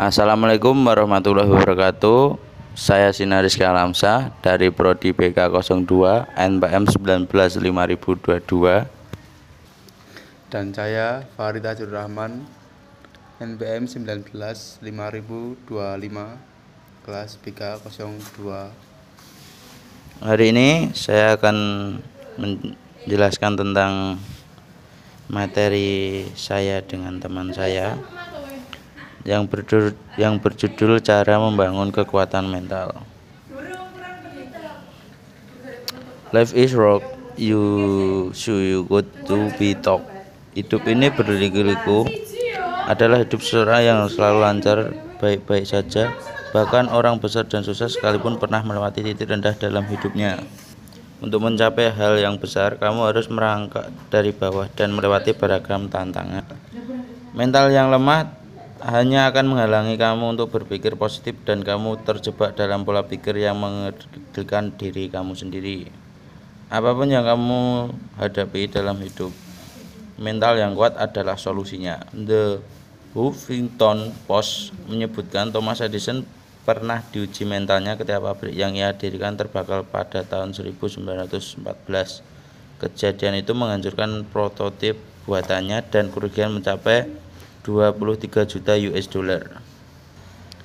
Assalamualaikum warahmatullahi wabarakatuh. Saya Sinaris Kalamsa dari Prodi BK 02 NPM 195022 dan saya Farid Azur Rahman NPM 19 5025 kelas BK 02 Hari ini saya akan menjelaskan tentang materi saya dengan teman saya yang berjudul, yang berjudul cara membangun kekuatan mental. Life is rock, you so you good to be talk. Hidup ini berliku-liku adalah hidup seseorang yang selalu lancar, baik-baik saja. Bahkan orang besar dan sukses sekalipun pernah melewati titik rendah dalam hidupnya. Untuk mencapai hal yang besar, kamu harus merangkak dari bawah dan melewati beragam tantangan. Mental yang lemah hanya akan menghalangi kamu untuk berpikir positif dan kamu terjebak dalam pola pikir yang mengecilkan diri kamu sendiri. Apa pun yang kamu hadapi dalam hidup, mental yang kuat adalah solusinya. The Huffington Post menyebutkan Thomas Edison pernah diuji mentalnya ketika pabrik yang ia dirikan terbakar pada tahun 1914. Kejadian itu menghancurkan prototip buatannya dan kerugian mencapai 23 juta US dollar.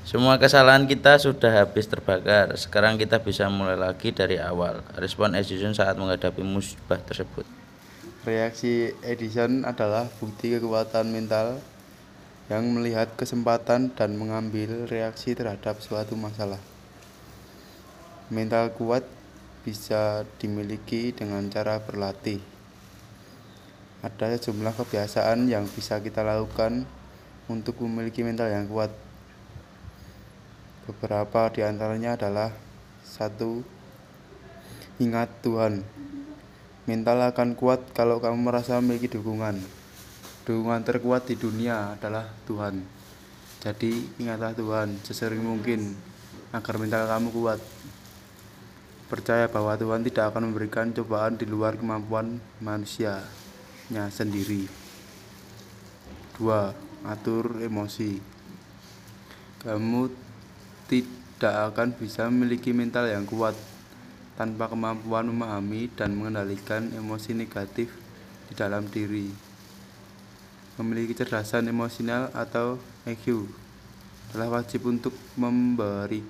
Semua kesalahan kita sudah habis terbakar. Sekarang kita bisa mulai lagi dari awal. Respon Edison saat menghadapi musibah tersebut. Reaksi Edison adalah bukti kekuatan mental yang melihat kesempatan dan mengambil reaksi terhadap suatu masalah. Mental kuat bisa dimiliki dengan cara berlatih. Ada sejumlah kebiasaan yang bisa kita lakukan untuk memiliki mental yang kuat. Beberapa di antaranya adalah satu, ingat Tuhan. Mental akan kuat kalau kamu merasa memiliki dukungan. Dukungan terkuat di dunia adalah Tuhan. Jadi ingatlah Tuhan sesering mungkin agar mental kamu kuat. Percaya bahwa Tuhan tidak akan memberikan cobaan di luar kemampuan manusianya sendiri. 2. Atur emosi. Kamu tidak akan bisa memiliki mental yang kuat tanpa kemampuan memahami dan mengendalikan emosi negatif di dalam diri. Memiliki kecerdasan emosional atau EQ adalah wajib untuk memberi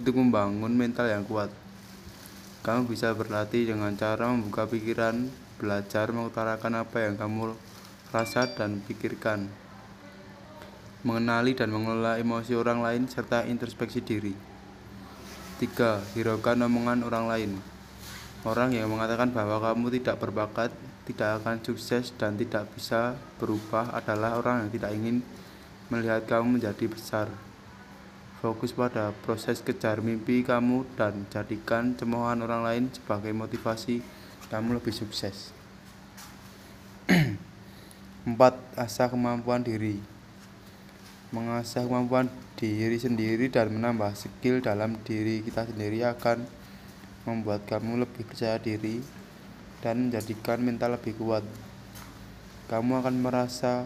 untuk membangun mental yang kuat. Kamu bisa berlatih dengan cara membuka pikiran, belajar mengutarakan apa yang kamu rasa dan pikirkan, mengenali dan mengelola emosi orang lain serta introspeksi diri. 3. Hiraukan omongan orang lain. Orang yang mengatakan bahwa kamu tidak berbakat, tidak akan sukses, dan tidak bisa berubah adalah orang yang tidak ingin melihat kamu menjadi besar. Fokus pada proses kejar mimpi kamu dan jadikan cemoohan orang lain sebagai motivasi kamu lebih sukses. 4. Asah kemampuan diri mengasah kemampuan diri sendiri dan menambah skill dalam diri kita sendiri akan membuat kamu lebih percaya diri dan menjadikan mental lebih kuat. Kamu akan merasa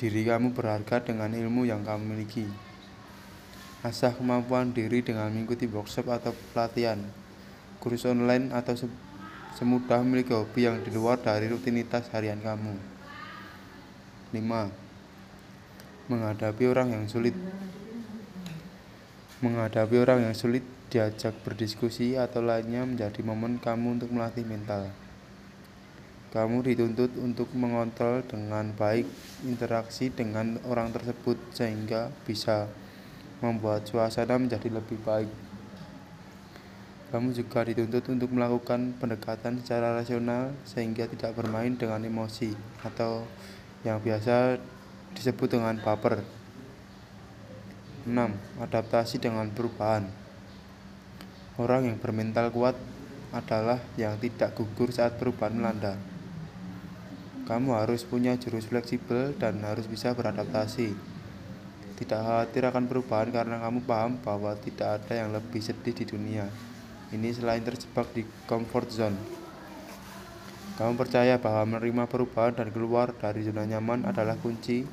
diri kamu berharga dengan ilmu yang kamu miliki. Asah kemampuan diri dengan mengikuti workshop atau pelatihan, kursus online atau semudah memiliki hobi yang di luar dari rutinitas harian kamu. 5 menghadapi orang yang sulit. Menghadapi orang yang sulit diajak berdiskusi atau lainnya menjadi momen kamu untuk melatih mental. Kamu dituntut untuk mengontrol dengan baik interaksi dengan orang tersebut sehingga bisa membuat suasana menjadi lebih baik kamu juga dituntut untuk melakukan pendekatan secara rasional sehingga tidak bermain dengan emosi atau yang biasa disebut dengan baper. 6. Adaptasi dengan perubahan. Orang yang bermental kuat adalah yang tidak gugur saat perubahan melanda. Kamu harus punya jurus fleksibel dan harus bisa beradaptasi. Tidak khawatir akan perubahan karena kamu paham bahwa tidak ada yang lebih sedih di dunia. Ini selain terjebak di comfort zone. Kamu percaya bahwa menerima perubahan dan keluar dari zona nyaman adalah kunci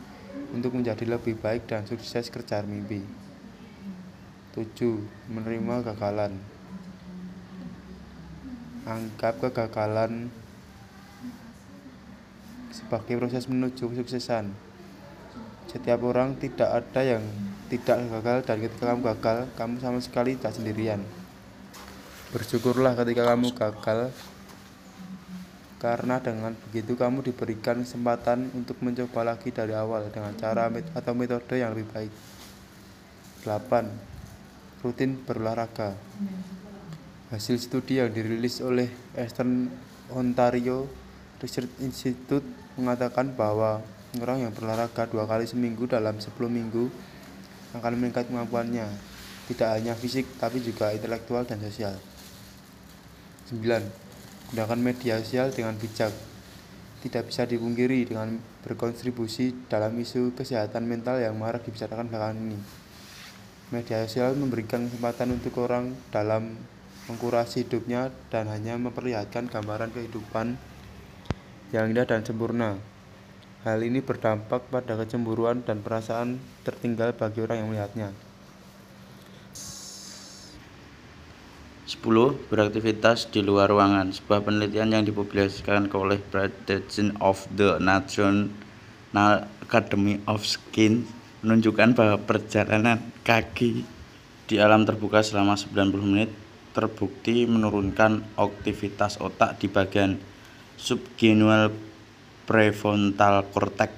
untuk menjadi lebih baik dan sukses kejar mimpi. 7. Menerima kegagalan. Anggap kegagalan sebagai proses menuju kesuksesan. Setiap orang tidak ada yang tidak gagal dan ketika kamu gagal, kamu sama sekali tak sendirian. Bersyukurlah ketika kamu gagal karena dengan begitu kamu diberikan kesempatan untuk mencoba lagi dari awal dengan cara atau metode yang lebih baik. 8. Rutin berolahraga. Hasil studi yang dirilis oleh Eastern Ontario Research Institute mengatakan bahwa orang yang berolahraga dua kali seminggu dalam 10 minggu akan meningkat kemampuannya, tidak hanya fisik tapi juga intelektual dan sosial. 9. Gunakan media sosial dengan bijak. Tidak bisa dipungkiri dengan berkontribusi dalam isu kesehatan mental yang marak dibicarakan belakangan ini. Media sosial memberikan kesempatan untuk orang dalam mengkurasi hidupnya dan hanya memperlihatkan gambaran kehidupan yang indah dan sempurna. Hal ini berdampak pada kecemburuan dan perasaan tertinggal bagi orang yang melihatnya. 10. Beraktivitas di luar ruangan. Sebuah penelitian yang dipublikasikan oleh Federation of the National Academy of Science menunjukkan bahwa perjalanan kaki di alam terbuka selama 90 menit terbukti menurunkan aktivitas otak di bagian subgenual prefrontal cortex.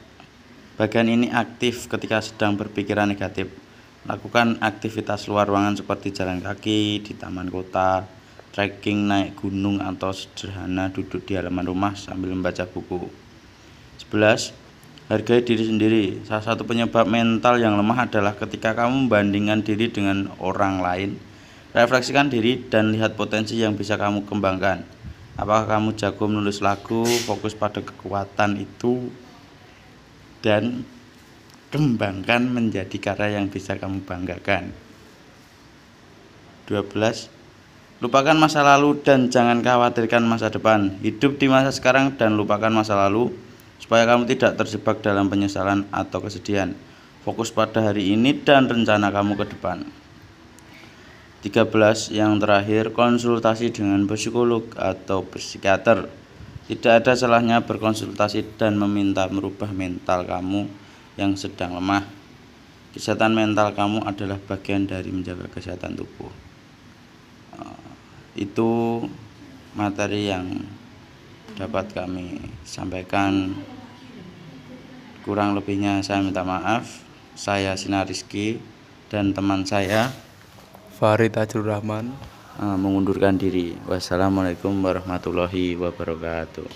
Bagian ini aktif ketika sedang berpikiran negatif. Lakukan aktivitas luar ruangan seperti jalan kaki di taman kota, trekking naik gunung atau sederhana duduk di halaman rumah sambil membaca buku. 11. Hargai diri sendiri. Salah satu penyebab mental yang lemah adalah ketika kamu membandingkan diri dengan orang lain. Refleksikan diri dan lihat potensi yang bisa kamu kembangkan. Apakah kamu jago menulis lagu, fokus pada kekuatan itu, dan kembangkan menjadi karya yang bisa kamu banggakan. 12. Lupakan masa lalu dan jangan khawatirkan masa depan. Hidup di masa sekarang dan lupakan masa lalu supaya kamu tidak terjebak dalam penyesalan atau kesedihan. Fokus pada hari ini dan rencana kamu ke depan. 13. Yang terakhir, konsultasi dengan psikolog atau psikiater. Tidak ada salahnya berkonsultasi dan meminta merubah mental kamu yang sedang lemah. Kesehatan mental kamu adalah bagian dari menjaga kesehatan tubuh. Uh, itu materi yang dapat kami sampaikan. Kurang lebihnya saya minta maaf. Saya Sinar Rizky dan teman saya Farid Ajrul Rahman uh, mengundurkan diri. Wassalamualaikum warahmatullahi wabarakatuh.